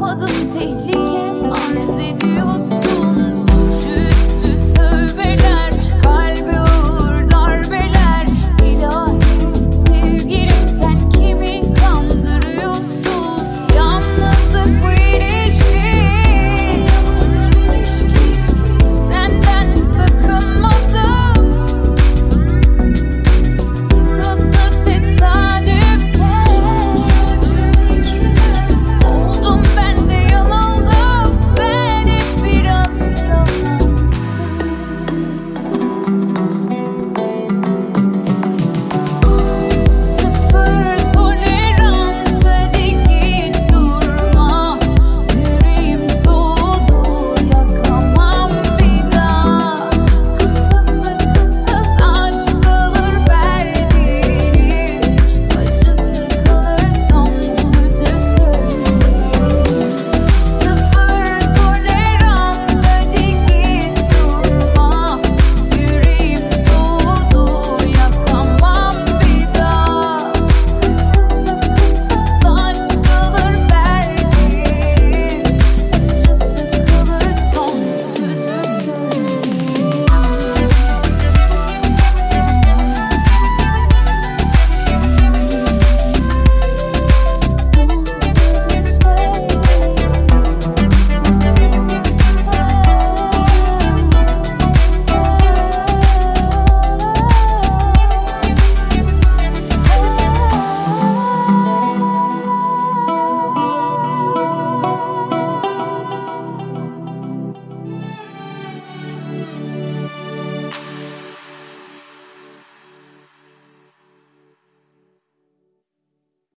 Kapmadım tehlike